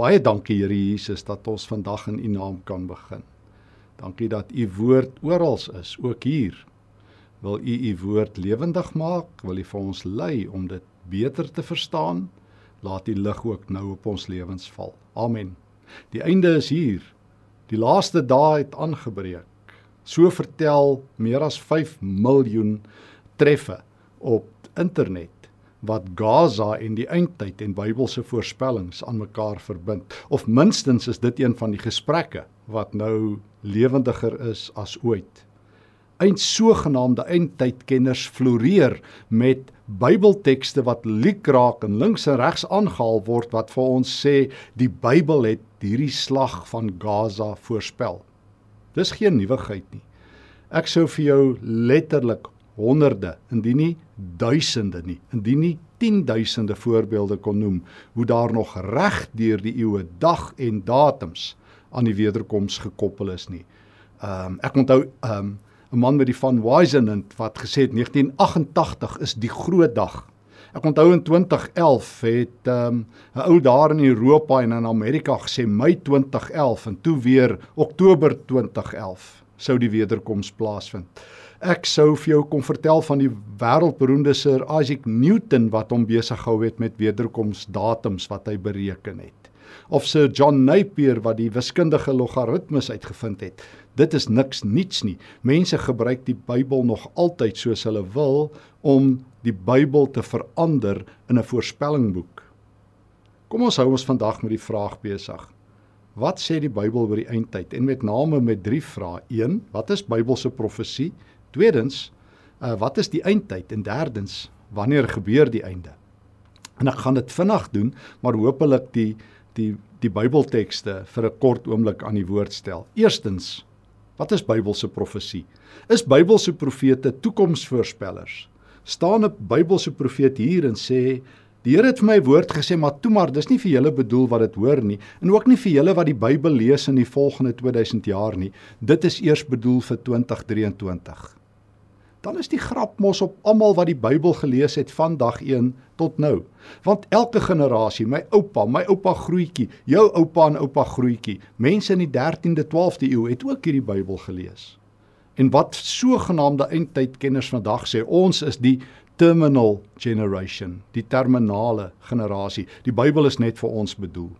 Baie dankie Here Jesus dat ons vandag in U naam kan begin. Dankie dat U woord oral is, ook hier. Wil U U woord lewendig maak? Wil U vir ons lei om dit beter te verstaan? Laat U lig ook nou op ons lewens val. Amen. Die einde is hier. Die laaste dae het aangebreek. So vertel meer as 5 miljoen treffe op internet wat Gaza en die eindtyd en Bybelse voorspellings aan mekaar verbind of minstens is dit een van die gesprekke wat nou lewendiger is as ooit. Eind sogenaamde eindtydkenners floreer met Bybeltekste wat liek raak en links en regs aangehaal word wat vir ons sê die Bybel het hierdie slag van Gaza voorspel. Dis geen nuwigheid nie. Ek sou vir jou letterlik honderde, indien nie duisende nie, indien nie tienduisende voorbeelde kon noem hoe daar nog reg deur die eeue dag en datums aan die wederkoms gekoppel is nie. Ehm um, ek onthou ehm um, 'n man met die van Wisenant wat gesê het 1988 is die groot dag. Ek onthou in 2011 het ehm, 'n um, ou daar in Europa en in Amerika gesê Mei 2011 en toe weer Oktober 2011 sou die wederkoms plaasvind. Ek sou vir jou kom vertel van die wêreldberoemde Sir Isaac Newton wat hom besig gehou het met wederkomsdatums wat hy bereken het. Of Sir John Napier wat die wiskundige logaritmes uitgevind het. Dit is niks niets nie. Mense gebruik die Bybel nog altyd soos hulle wil om die Bybel te verander in 'n voorspellingboek. Kom ons hou ons vandag met die vraag besig. Wat sê die Bybel oor die eindtyd? En met name met drie vrae. 1. Wat is Bybelse profesie? Tweedens, uh, wat is die eindtyd en derdens, wanneer gebeur die einde? En ek gaan dit vinnig doen, maar hopelik die die die Bybeltekste vir 'n kort oomblik aan die woord stel. Eerstens, wat is Bybelse profesie? Is Bybelse profete toekomsvoorspellers? Staan 'n Bybelse profeet hier en sê Die Here het vir my woord gesê, maar toe maar, dis nie vir julle bedoel wat dit hoor nie en ook nie vir julle wat die Bybel lees in die volgende 2000 jaar nie. Dit is eers bedoel vir 2023 dan is die grap mos op almal wat die Bybel gelees het van dag 1 tot nou. Want elke generasie, my oupa, my oupa grootjie, jou oupa en oupa grootjie, mense in die 13de, 12de eeu het ook hierdie Bybel gelees. En wat sogenaamde eindtydkenners vandag sê, ons is die terminal generation, die terminale generasie. Die Bybel is net vir ons bedoel.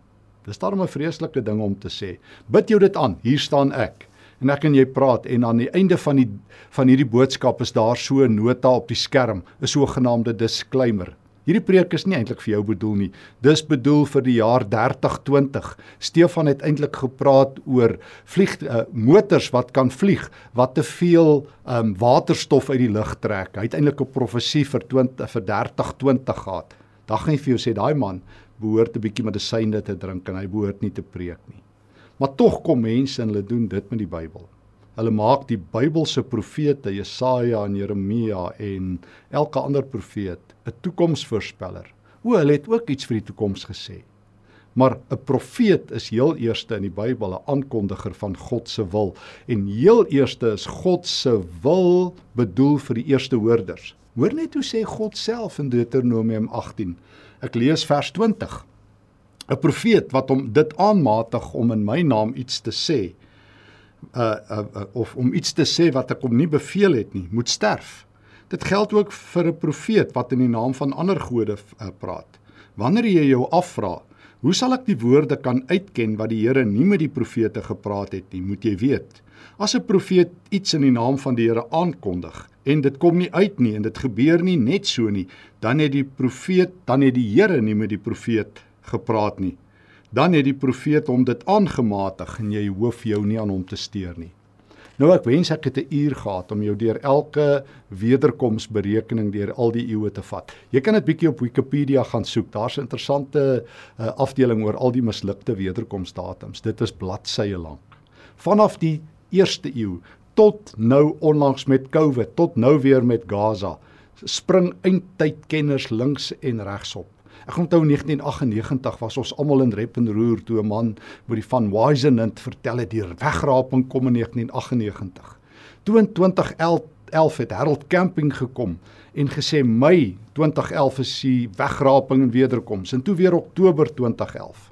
Dis daarom 'n vreeslike ding om te sê. Bid jou dit aan. Hier staan ek en ek en jy praat en aan die einde van die van hierdie boodskap is daar so 'n nota op die skerm, 'n sogenaamde disclaimer. Hierdie preek is nie eintlik vir jou bedoel nie. Dis bedoel vir die jaar 3020. Stefan het eintlik gepraat oor vlieg uh, motors wat kan vlieg wat te veel um, waterstof uit die lug trek. Hy het eintlik 'n profesie vir 20 vir 3020 gehad. Dan gaan jy vir jou sê daai man behoort 'n bietjie medisyne te drink en hy behoort nie te preek nie. Maar tog kom mense en hulle doen dit met die Bybel. Hulle maak die Bybelse profete Jesaja en Jeremia en elke ander profeet 'n toekomsvoorspeller. O, hulle het ook iets vir die toekoms gesê. Maar 'n profeet is heel eerste in die Bybel 'n aankondiger van God se wil en heel eerste is God se wil bedoel vir die eerste hoorders. Hoor net hoe sê God self in Deuteronomium 18. Ek lees vers 20. 'n profeet wat hom dit aanmatig om in my naam iets te sê uh, uh, uh of om iets te sê wat ek hom nie beveel het nie, moet sterf. Dit geld ook vir 'n profeet wat in die naam van ander gode uh, praat. Wanneer jy jou afvra, hoe sal ek die woorde kan uitken wat die Here nie met die profete gepraat het nie, moet jy weet. As 'n profeet iets in die naam van die Here aankondig en dit kom nie uit nie en dit gebeur nie net so nie, dan het die profeet, dan het die Here nie met die profeet gepraat nie. Dan het die profeet hom dit aangematig en jy hoef jou nie aan hom te steur nie. Nou ek wens ek het 'n uur gehad om jou deur elke wederkomsberekening deur al die eeue te vat. Jy kan dit bietjie op Wikipedia gaan soek. Daar's 'n interessante uh, afdeling oor al die mislukte wederkomsdatums. Dit is bladsye lank. Vanaf die 1ste eeu tot nou onlangs met COVID, tot nou weer met Gaza, spring eindtydkenners links en regsop. Ek onthou 1998 was ons almal in rep en roer toe 'n man met die van Wisenant vertel het die wegraping kom in 1998. Toe in 2011 het Harold Camping gekom en gesê Mei 2011 is die wegraping en wederkoms en toe weer Oktober 2011.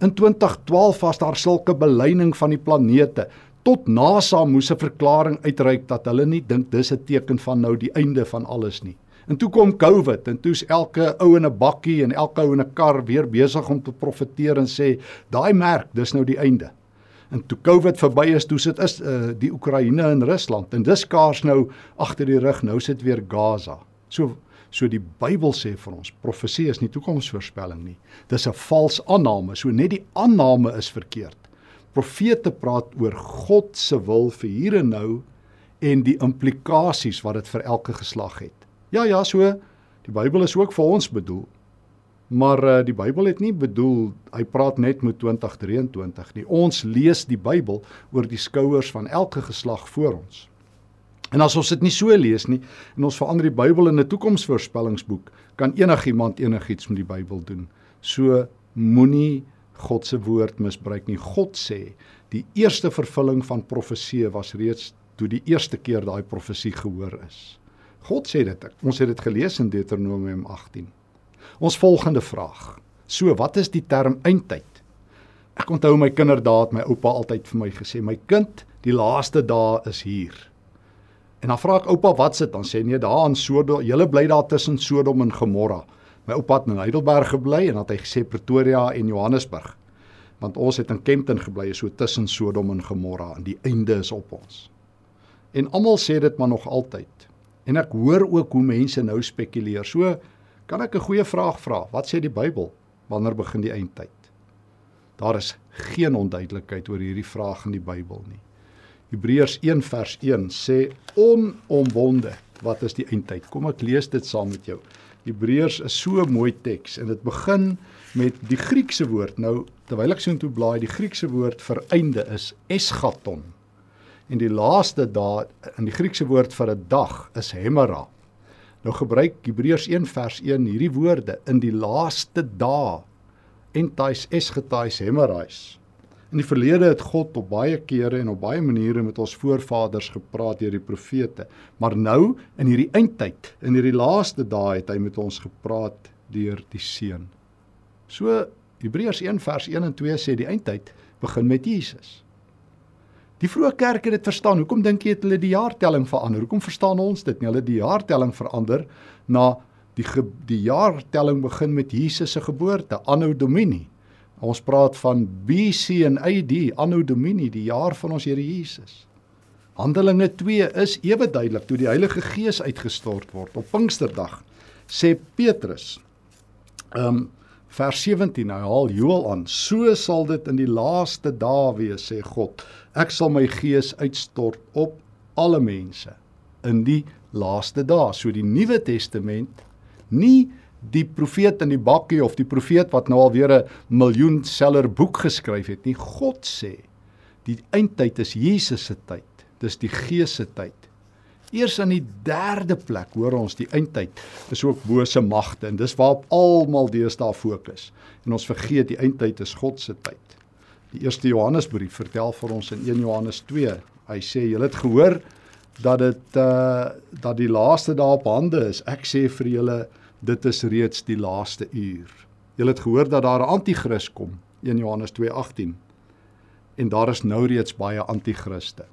In 2012 was daar sulke beleining van die planete tot NASA moes 'n verklaring uitreik dat hulle nie dink dis 'n teken van nou die einde van alles nie. En toe kom COVID en toe's elke ou in 'n bakkie en elke ou in 'n kar weer besig om te profeteer en sê daai merk, dis nou die einde. En toe COVID verby is, toe sit is uh, die Oekraïne en Rusland en dis kaars nou agter die rug, nou sit weer Gaza. So so die Bybel sê vir ons, profesie is nie toekomsvoorspelling nie. Dis 'n vals aanname. So net die aanname is verkeerd. Profete praat oor God se wil vir hier en nou en die implikasies wat dit vir elke geslag het. Ja ja, so die Bybel is ook vir ons bedoel. Maar uh, die Bybel het nie bedoel hy praat net met 2023 nie. Ons lees die Bybel oor die skouers van elke geslag voor ons. En as ons dit nie so lees nie en ons verander die Bybel in 'n toekomsvoorspellingsboek, kan enigiemand enigiets met die Bybel doen. So moenie God se woord misbruik nie. God sê die eerste vervulling van profeseë was reeds toe die eerste keer daai profesie gehoor is. God sê dit. Ons het dit gelees in Deuteronomium 18. Ons volgende vraag. So, wat is die term eindtyd? Ek onthou my kinderdae het my oupa altyd vir my gesê, "My kind, die laaste dae is hier." En dan vra ek oupa, "Wat sit dan?" Sê nee, daar in Sodom, julle bly daar tussen Sodom en Gomorra. My oupa het in Heidelberg gebly en het hy gesê Pretoria en Johannesburg. Want ons het in Kempton gebly, so tussen Sodom en Gomorra en die einde is op ons. En almal sê dit maar nog altyd. En ek hoor ook hoe mense nou spekuleer. So kan ek 'n goeie vraag vra. Wat sê die Bybel? Wanneer begin die eindtyd? Daar is geen onduidelikheid oor hierdie vraag in die Bybel nie. Hebreërs 1 vers 1 sê onomwonde, wat is die eindtyd? Kom ek lees dit saam met jou. Hebreërs is so 'n mooi teks en dit begin met die Griekse woord. Nou terwyl ek so intoe blaai, die Griekse woord vir einde is eschaton en die laaste dae in die Griekse woord vir 'n dag is hemera. Nou gebruik Hebreërs 1 vers 1 hierdie woorde in die laaste dae entais esgetais hemerais. In die verlede het God op baie kere en op baie maniere met ons voorvaders gepraat deur die profete, maar nou in hierdie eindtyd, in hierdie laaste dae het hy met ons gepraat deur die seun. So Hebreërs 1 vers 1 en 2 sê die eindtyd begin met Jesus. Die vroeë kerk het dit verstaan. Hoekom dink jy het hulle die jaartelling verander? Hoekom verstaan ons dit nie? Hulle die jaartelling verander na die ge, die jaartelling begin met Jesus se geboorte, Anno Domini. Ons praat van BC en AD, Anno Domini, die jaar van ons Here Jesus. Handelinge 2 is ewe duidelik toe die Heilige Gees uitgestort word op Pinksterdag. Sê Petrus. Ehm um, vers 17 hy haal Joël aan. So sal dit in die laaste dae wees sê God. Ek sal my gees uitstort op alle mense in die laaste dae. So die nuwe testament nie die profeet in die bakkie of die profeet wat nou al weer 'n miljoen seller boek geskryf het nie. God sê die eindtyd is Jesus se tyd. Dis die gees se tyd Eers in die derde plek hoor ons die eindtyd is ook bose magte en dis waarop almal deesdae fokus. En ons vergeet die eindtyd is God se tyd. Die eerste Johannesbrief vertel vir ons in 1 Johannes 2. Hy sê julle het gehoor dat dit uh dat die laaste dae op hande is. Ek sê vir julle dit is reeds die laaste uur. Julle het gehoor dat daar 'n anti-kris kom. 1 Johannes 2:18. En daar is nou reeds baie anti-kriste.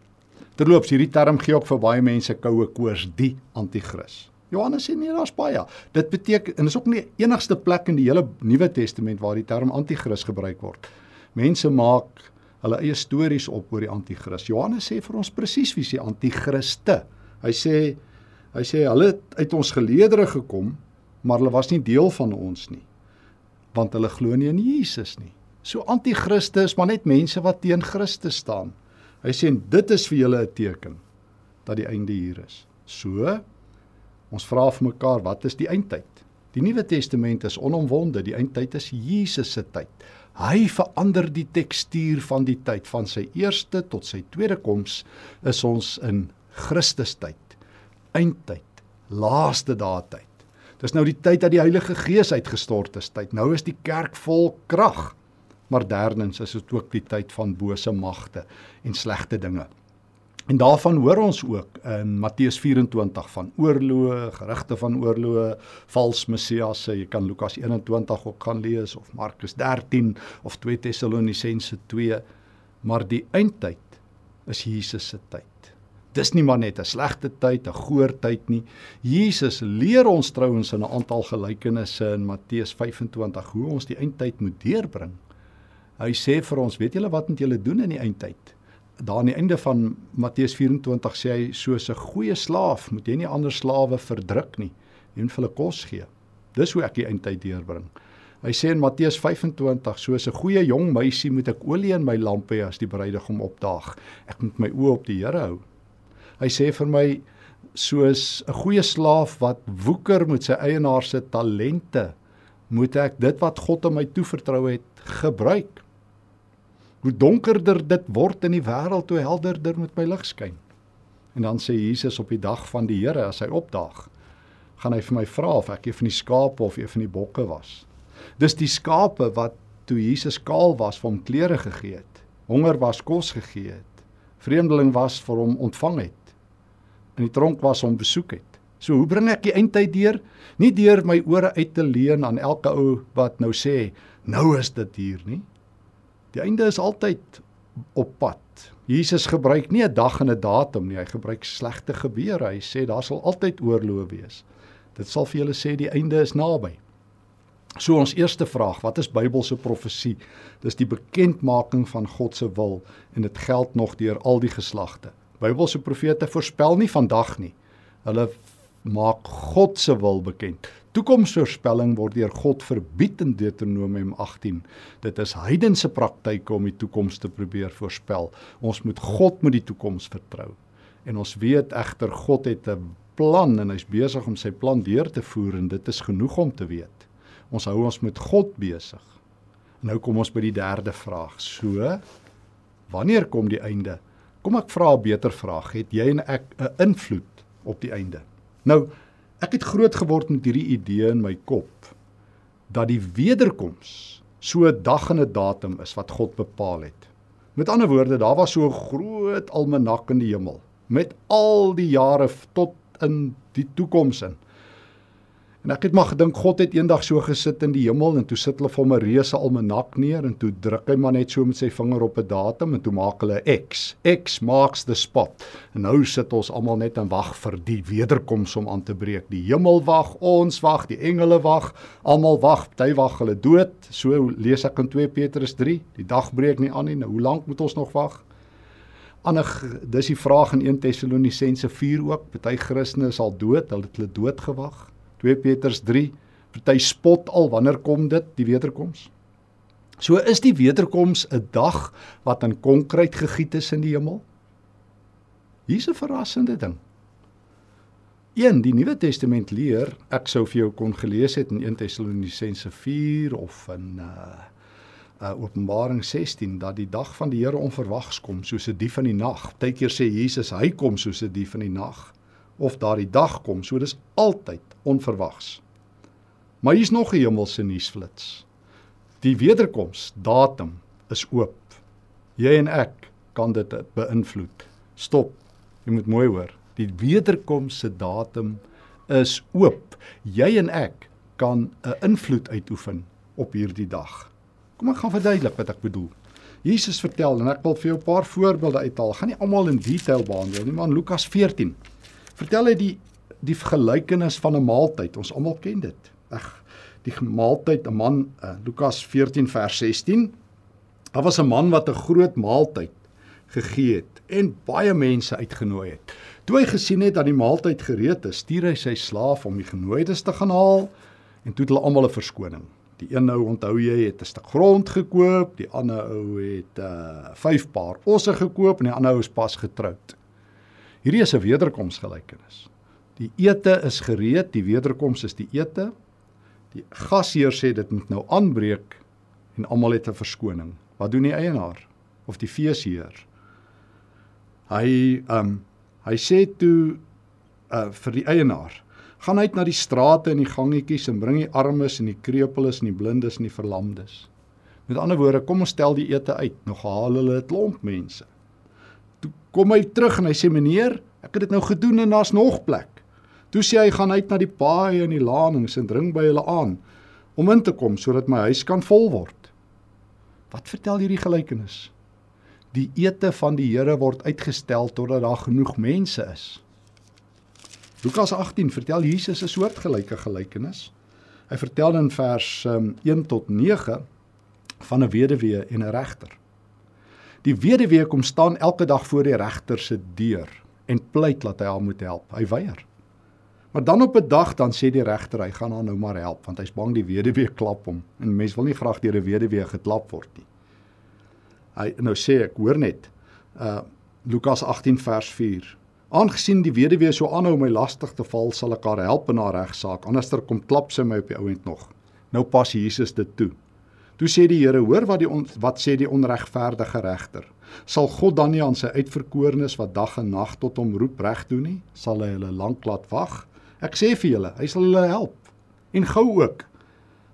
Terloops, hierdie term gee ook vir baie mense koue koors, die anti-kris. Johannes sê nee, daar's baie. Dit beteken en is ook nie enigste plek in die hele Nuwe Testament waar die term anti-kris gebruik word. Mense maak hulle eie stories op oor die anti-kris. Johannes sê vir ons presies wie se anti-kriste. Hy sê hy sê hulle het uit ons geleedere gekom, maar hulle was nie deel van ons nie. Want hulle glo nie in Jesus nie. So anti-kriste is maar net mense wat teen Christus staan. Hy sê dit is vir julle 'n teken dat die einde hier is. So ons vra vir mekaar, wat is die eindtyd? Die Nuwe Testament is onomwonde, die eindtyd is Jesus se tyd. Hy verander die tekstuur van die tyd van sy eerste tot sy tweede koms is ons in Christus tyd. Eindtyd, laaste dae tyd. Dis nou die tyd dat die Heilige Gees uitgestort is tyd. Nou is die kerk vol krag maar derdens is dit ook die tyd van bose magte en slegte dinge. En daarvan hoor ons ook in Matteus 24 van oorloë, gerugte van oorloë, vals messiasse. Jy kan Lukas 21 ook gaan lees of Markus 13 of 2 Tessalonisense 2. Maar die eindtyd is Jesus se tyd. Dis nie maar net 'n slegte tyd, 'n goeie tyd nie. Jesus leer ons trouens in 'n aantal gelykenisse in Matteus 25 hoe ons die eindtyd moet deurbring. Hy sê vir ons, weet julle wat moet julle doen in die eindtyd? daar aan die einde van Matteus 24 sê hy soos 'n goeie slaaf moet jy nie ander slawe verdruk nie en vir hulle kos gee. Dis hoe ek die eindtyd deurbring. Hy sê in Matteus 25 soos 'n goeie jong meisie moet ek olie in my lamp hê as die bruidegom opdaag. Ek moet my oë op die Here hou. Hy sê vir my soos 'n goeie slaaf wat woeker met sy eienaar se talente moet ek dit wat God aan my toevertrou het gebruik hoe donkerder dit word in die wêreld, hoe helderder moet my lig skyn. En dan sê Jesus op die dag van die Here as hy opdaag, gaan hy vir my vra of ek een van die skape of een van die bokke was. Dis die skape wat toe Jesus kaal was vir hom klere gegee het, honger was kos gegee het, vreemdeling was vir hom ontvang het, in die tronk was hom besoek het. So hoe bring ek die eindtyd deur? Nie deur my ore uit te leen aan elke ou wat nou sê, nou is dit hier nie. Die einde is altyd op pad. Jesus gebruik nie 'n dag en 'n datum nie, hy gebruik slegte gebeure. Hy sê daar sal altyd oorlog wees. Dit sal vir julle sê die einde is naby. So ons eerste vraag, wat is Bybelse profesie? Dis die bekendmaking van God se wil en dit geld nog deur al die geslagte. Bybelse profete voorspel nie vandag nie. Hulle maak God se wil bekend. Toekomsvoorspelling word deur God verbied in Deuteronomium 18. Dit is heidense praktyke om die toekoms te probeer voorspel. Ons moet God met die toekoms vertrou. En ons weet egter God het 'n plan en hy's besig om sy plan deur te voer en dit is genoeg om te weet. Ons hou ons met God besig. Nou kom ons by die derde vraag. So, wanneer kom die einde? Kom ek vra 'n beter vraag. Het jy en ek 'n invloed op die einde? Nou, ek het groot geword met hierdie idee in my kop dat die wederkoms so 'n dag en 'n datum is wat God bepaal het. Met ander woorde, daar was so 'n groot almanak in die hemel met al die jare tot in die toekoms in. En ek het maar gedink God het eendag so gesit in die hemel en toe sit hulle vir hom 'n reuse almanak neer en toe druk hy maar net so met sy vinger op 'n datum en toe maak hulle X. X marks the spot. En nou sit ons almal net en wag vir die wederkoms om aan te breek. Die hemel wag, ons wag, die engele wag, almal wag, party wag hulle dood. So lees ek in 2 Petrus 3. Die dag breek nie aan nie. Nou hoe lank moet ons nog wag? Ander dis die vraag in 1 Tessalonisense 4 ook. Party Christene is al dood, hulle het hulle dood gewag. 2 Petrus 3 party spot al wanneer kom dit? Die wederkoms. So is die wederkoms 'n dag wat in konkreet gegiet is in die hemel? Hier's 'n verrassende ding. 1 die Nuwe Testament leer ek sou vir jou kon gelees het in 1 Tessalonisense 4 of in uh uh Openbaring 16 dat die dag van die Here onverwags kom soos 'n dief in die nag. Partykeer sê Jesus hy kom soos 'n dief in die nag of daardie dag kom. So dis altyd onverwags. Maar hier's nog 'n hemelse nuusflits. Die wederkoms datum is oop. Jy en ek kan dit beïnvloed. Stop. Jy moet mooi hoor. Die wederkoms se datum is oop. Jy en ek kan 'n invloed uitoefen op hierdie dag. Kom ek gaan verduidelik wat ek bedoel. Jesus vertel en ek wil vir jou 'n paar voorbeelde uithaal. Gaan nie almal in detail behandel nie, maar in Lukas 14 vertel hy die die gelykenis van 'n maaltyd. Ons almal ken dit. Ag, die maaltyd, 'n man uh, Lukas 14 vers 16. Daar was 'n man wat 'n groot maaltyd gegee het en baie mense uitgenooi het. Toe hy gesien het dat die maaltyd gereed is, stuur hy sy slaaf om die genooides te gaan haal en toe het hulle almal 'n verskoning. Die een nou onthou jy het 'n stuk grond gekoop, die ander ou het uh vyf paar osse gekoop en die ander ou is pas getroud. Hierdie is 'n wederkomsgelykenis. Die ete is gereed, die wederkoms is die ete. Die gasheer sê dit moet nou aanbreek en almal het 'n verskoning. Wat doen die eienaar of die feesheer? Hy ehm um, hy sê toe uh vir die eienaar: "Gaan uit na die strate en die gangetjies en bring die armes en die krepeles en die blindes en die verlamdes." Met ander woorde, kom ons stel die ete uit. Nog haal hulle 'n klomp mense. Kom hy terug en hy sê meneer, ek het dit nou gedoen en daar's nog plek. Toe sê hy gaan uit na die paaie en die lanings en dring by hulle aan om in te kom sodat my huis kan vol word. Wat vertel hierdie gelykenis? Die ete van die Here word uitgestel totdat daar genoeg mense is. Lukas 18 vertel Jesus 'n soortgelyke gelykenis. Hy vertel in vers um, 1 tot 9 van 'n weduwee en 'n regter. Die weduwee kom staan elke dag voor die regter se deur en pleit dat hy haar moet help. Hy weier. Maar dan op 'n dag dan sê die regter hy gaan haar nou maar help want hy's bang die weduwee klap hom en mense wil nie graag deur 'n weduwee geklap word nie. Hy nou sê ek hoor net uh Lukas 18 vers 4. Aangesien die weduwee so aanhou my lastig te val, sal ek haar help in haar regsaak. Anderster kom klap sy my op die ouend nog. Nou pas Jesus dit toe. Toe sê die Here: "Hoor wat die on, wat sê die onregverdige regter? Sal God dan nie aan sy uitverkorenes wat dag en nag tot hom roep reg doen nie? Sal hy hulle lank laat wag? Ek sê vir julle, hy sal hulle help en gou ook.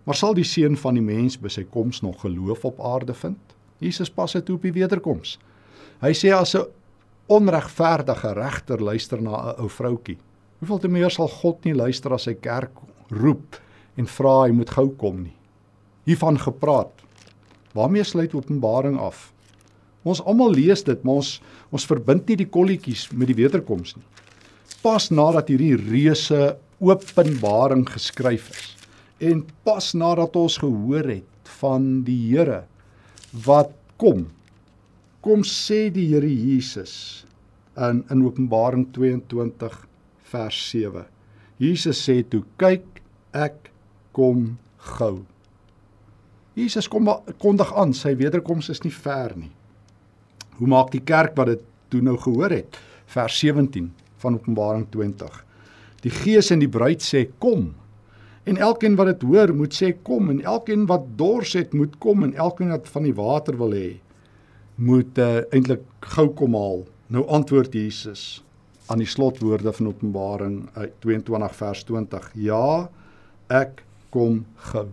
Maar sal die seun van die mens by sy koms nog geloof op aarde vind? Jesus pas dit op die wederkoms. Hy sê as 'n onregverdige regter luister na 'n ou vroutkie, hoeveel te meer sal God nie luister as sy kerk roep en vra hy moet gou kom nie? Hiervan gepraat. Waarmee sluit Openbaring af? Ons almal lees dit, maar ons ons verbind nie die kolletjies met die wederkoms nie. Pas nadat hierdie reuse Openbaring geskryf is en pas nadat ons gehoor het van die Here wat kom. Kom sê die Here Jesus in in Openbaring 22 vers 7. Jesus sê toe: "Kyk, ek kom gou." Jesus kom kondig aan, sy wederkoms is nie ver nie. Hoe maak die kerk wat dit toe nou gehoor het? Vers 17 van Openbaring 20. Die Gees en die bruid sê kom. En elkeen wat dit hoor, moet sê kom en elkeen wat dors het, moet kom en elkeen wat van die water wil hê, moet uh, eintlik gou kom haal. Nou antwoord Jesus aan die slotwoorde van Openbaring 22 eh, vers 20. Ja, ek kom gou.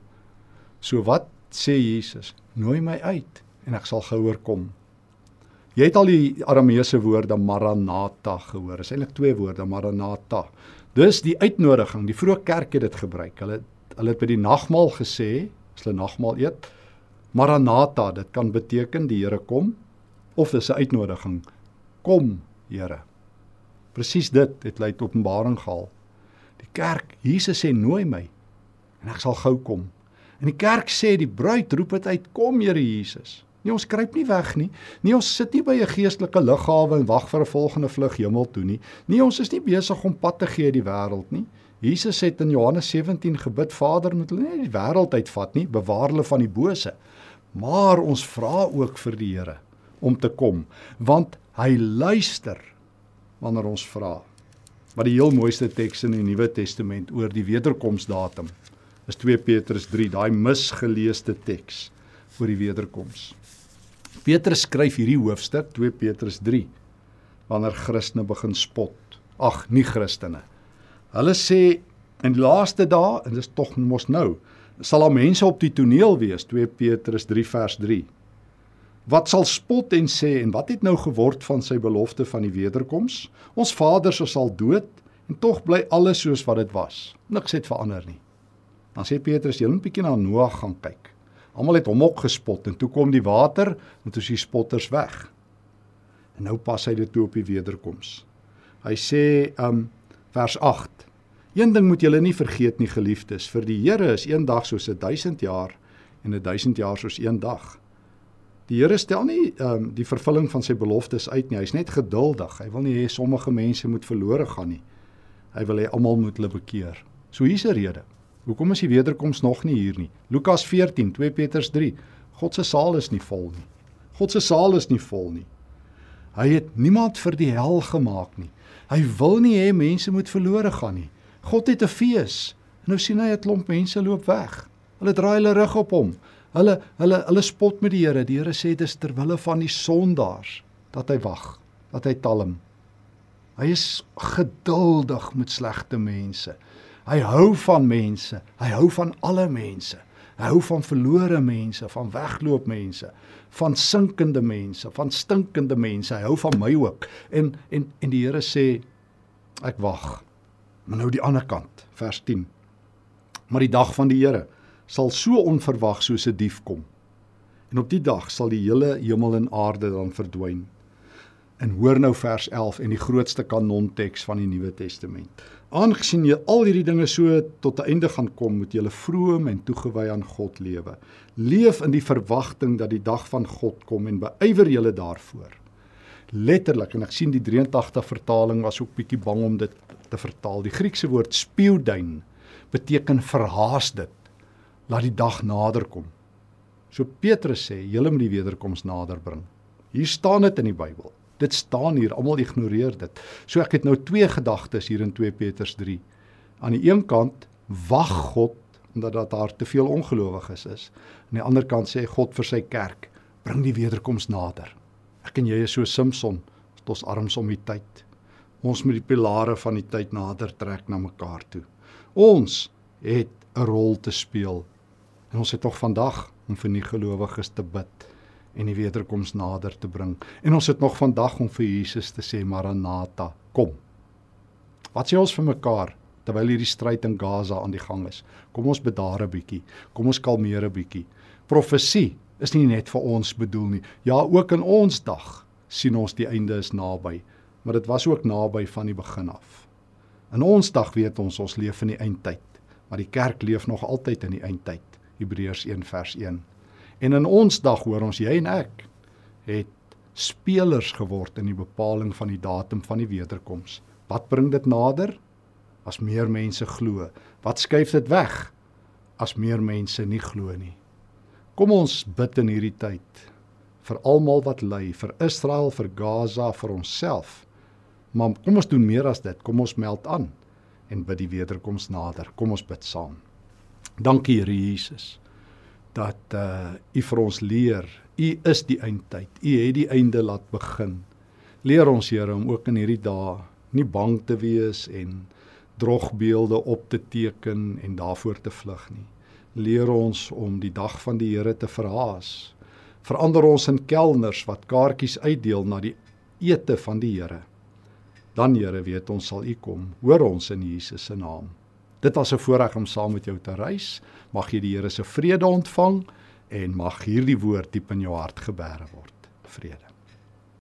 So wat sê Jesus, nooi my uit en ek sal gouer kom. Jy het al die Arameese woorde Maranatha gehoor. Dit is eintlik twee woorde, Maranatha. Dis die uitnodiging. Die vroeë kerk het dit gebruik. Hulle hulle het by die nagmaal gesê, as hulle nagmaal eet, Maranatha, dit kan beteken die Here kom of dis 'n uitnodiging. Kom, Here. Presies dit het lei tot Openbaring gehaal. Die kerk, Jesus sê nooi my en ek sal gou kom. En die kerk sê die bruid roep dit uit, kom Here Jesus. Nee, ons kruip nie weg nie. Nee, ons sit nie by 'n geestelike lughawe en wag vir 'n volgende vlug hemel toe nie. Nee, ons is nie besig om pad te gee die wêreld nie. Jesus het in Johannes 17 gebid, Vader, moet hulle nie die wêreld uitvat nie, bewaar hulle van die bose. Maar ons vra ook vir die Here om te kom, want hy luister wanneer ons vra. Wat die heel mooiste teks in die Nuwe Testament oor die wederkomsdatum is 2 Petrus 3, daai misgeleesde teks oor die wederkoms. Petrus skryf hierdie hoofstuk 2 Petrus 3 wanneer Christene begin spot. Ag, nie Christene. Hulle sê in die laaste dae en dis tog mos nou, sal daar mense op die toneel wees 2 Petrus 3 vers 3. Wat sal spot en sê en wat het nou geword van sy belofte van die wederkoms? Ons vaders is al dood en tog bly alles soos wat dit was. Niks het verander nie. Dan sê Petrus, "Julle moet bietjie na Noag gaan kyk. Almal het hom ook gespot en toe kom die water en toe is die spotters weg." En nou pas hy dit toe op die wederkoms. Hy sê, um vers 8: "Een ding moet julle nie vergeet nie, geliefdes, vir die Here is een dag soos 'n 1000 jaar en 'n 1000 jaar soos een dag." Die Here stel nie um die vervulling van sy beloftes uit nie. Hy's net geduldig. Hy wil nie hê sommige mense moet verlore gaan nie. Hy wil hê almal moet hulle bekeer. So hier's 'n rede. Hoekom is die wederkoms nog nie hier nie? Lukas 14, 2 Petrus 3. God se saal is nie vol nie. God se saal is nie vol nie. Hy het niemand vir die hel gemaak nie. Hy wil nie hê mense moet verlore gaan nie. God het 'n fees. Nou sien hy 'n klomp mense loop weg. Hulle draai hulle rug op hom. Hulle hulle hulle spot met die Here. Die Here sê dis ter wille van die sondaars dat hy wag, dat hy talm. Hy is geduldig met slegte mense. Hy hou van mense. Hy hou van alle mense. Hy hou van verlore mense, van wegloop mense, van sinkende mense, van stinkende mense. Hy hou van my ook. En en en die Here sê ek wag. Maar nou die ander kant, vers 10. Maar die dag van die Here sal so onverwag soos 'n dief kom. En op die dag sal die hele hemel en aarde dan verdwyn. En hoor nou vers 11 en die grootste kanonteks van die Nuwe Testament. Aangesien jy al hierdie dinge so tot 'n einde gaan kom, moet jy vroom en toegewy aan God lewe. Leef in die verwagting dat die dag van God kom en beywer julle daarvoor. Letterlik en ek sien die 83 vertaling was ook bietjie bang om dit te vertaal. Die Griekse woord speudein beteken verhaas dit. Laat die dag nader kom. So Petrus sê, julle moet die wederkoms nader bring. Hier staan dit in die Bybel. Dit staan hier, almal ignoreer dit. So ek het nou twee gedagtes hier in 2 Petrus 3. Aan die een kant wag God omdat daar te veel ongelowiges is. Aan die ander kant sê God vir sy kerk, bring die wederkoms nader. Ek en jy is so het ons arms om die tyd. Ons moet die pilare van die tyd nader trek na mekaar toe. Ons het 'n rol te speel. En ons het tog vandag om vir nie gelowiges te bid en die wederkoms nader te bring. En ons het nog vandag om vir Jesus te sê Maranatha, kom. Wat sê ons vir mekaar terwyl hierdie stryd in Gaza aan die gang is? Kom ons bedaar 'n bietjie. Kom ons kalmeer 'n bietjie. Profesie is nie net vir ons bedoel nie. Ja, ook in ons dag sien ons die einde is naby, maar dit was ook naby van die begin af. In ons dag weet ons ons leef in die eindtyd, maar die kerk leef nog altyd in die eindtyd. Hebreërs 1 vers 1. En in ons dag hoor ons jy en ek het spelers geword in die bepaling van die datum van die wederkoms. Wat bring dit nader? As meer mense glo. Wat skuif dit weg? As meer mense nie glo nie. Kom ons bid in hierdie tyd vir almal wat ly, vir Israel, vir Gaza, vir onsself. Maar kom ons doen meer as dit. Kom ons meld aan en bid die wederkoms nader. Kom ons bid saam. Dankie Here Jesus dat uh u vir ons leer. U is die eindtyd. U het die einde laat begin. Leer ons Here om ook in hierdie dae nie bang te wees en drogbeelde op te teken en daarvoor te vlug nie. Leer ons om die dag van die Here te verhaas. Verander ons in kelners wat kaartjies uitdeel na die ete van die Here. Dan Here weet ons sal U kom. Hoor ons in Jesus se naam. Dit was 'n voorreg om saam met jou te reis. Mag jy die Here se vrede ontvang en mag hierdie woord diep in jou hart geberg word. Vrede.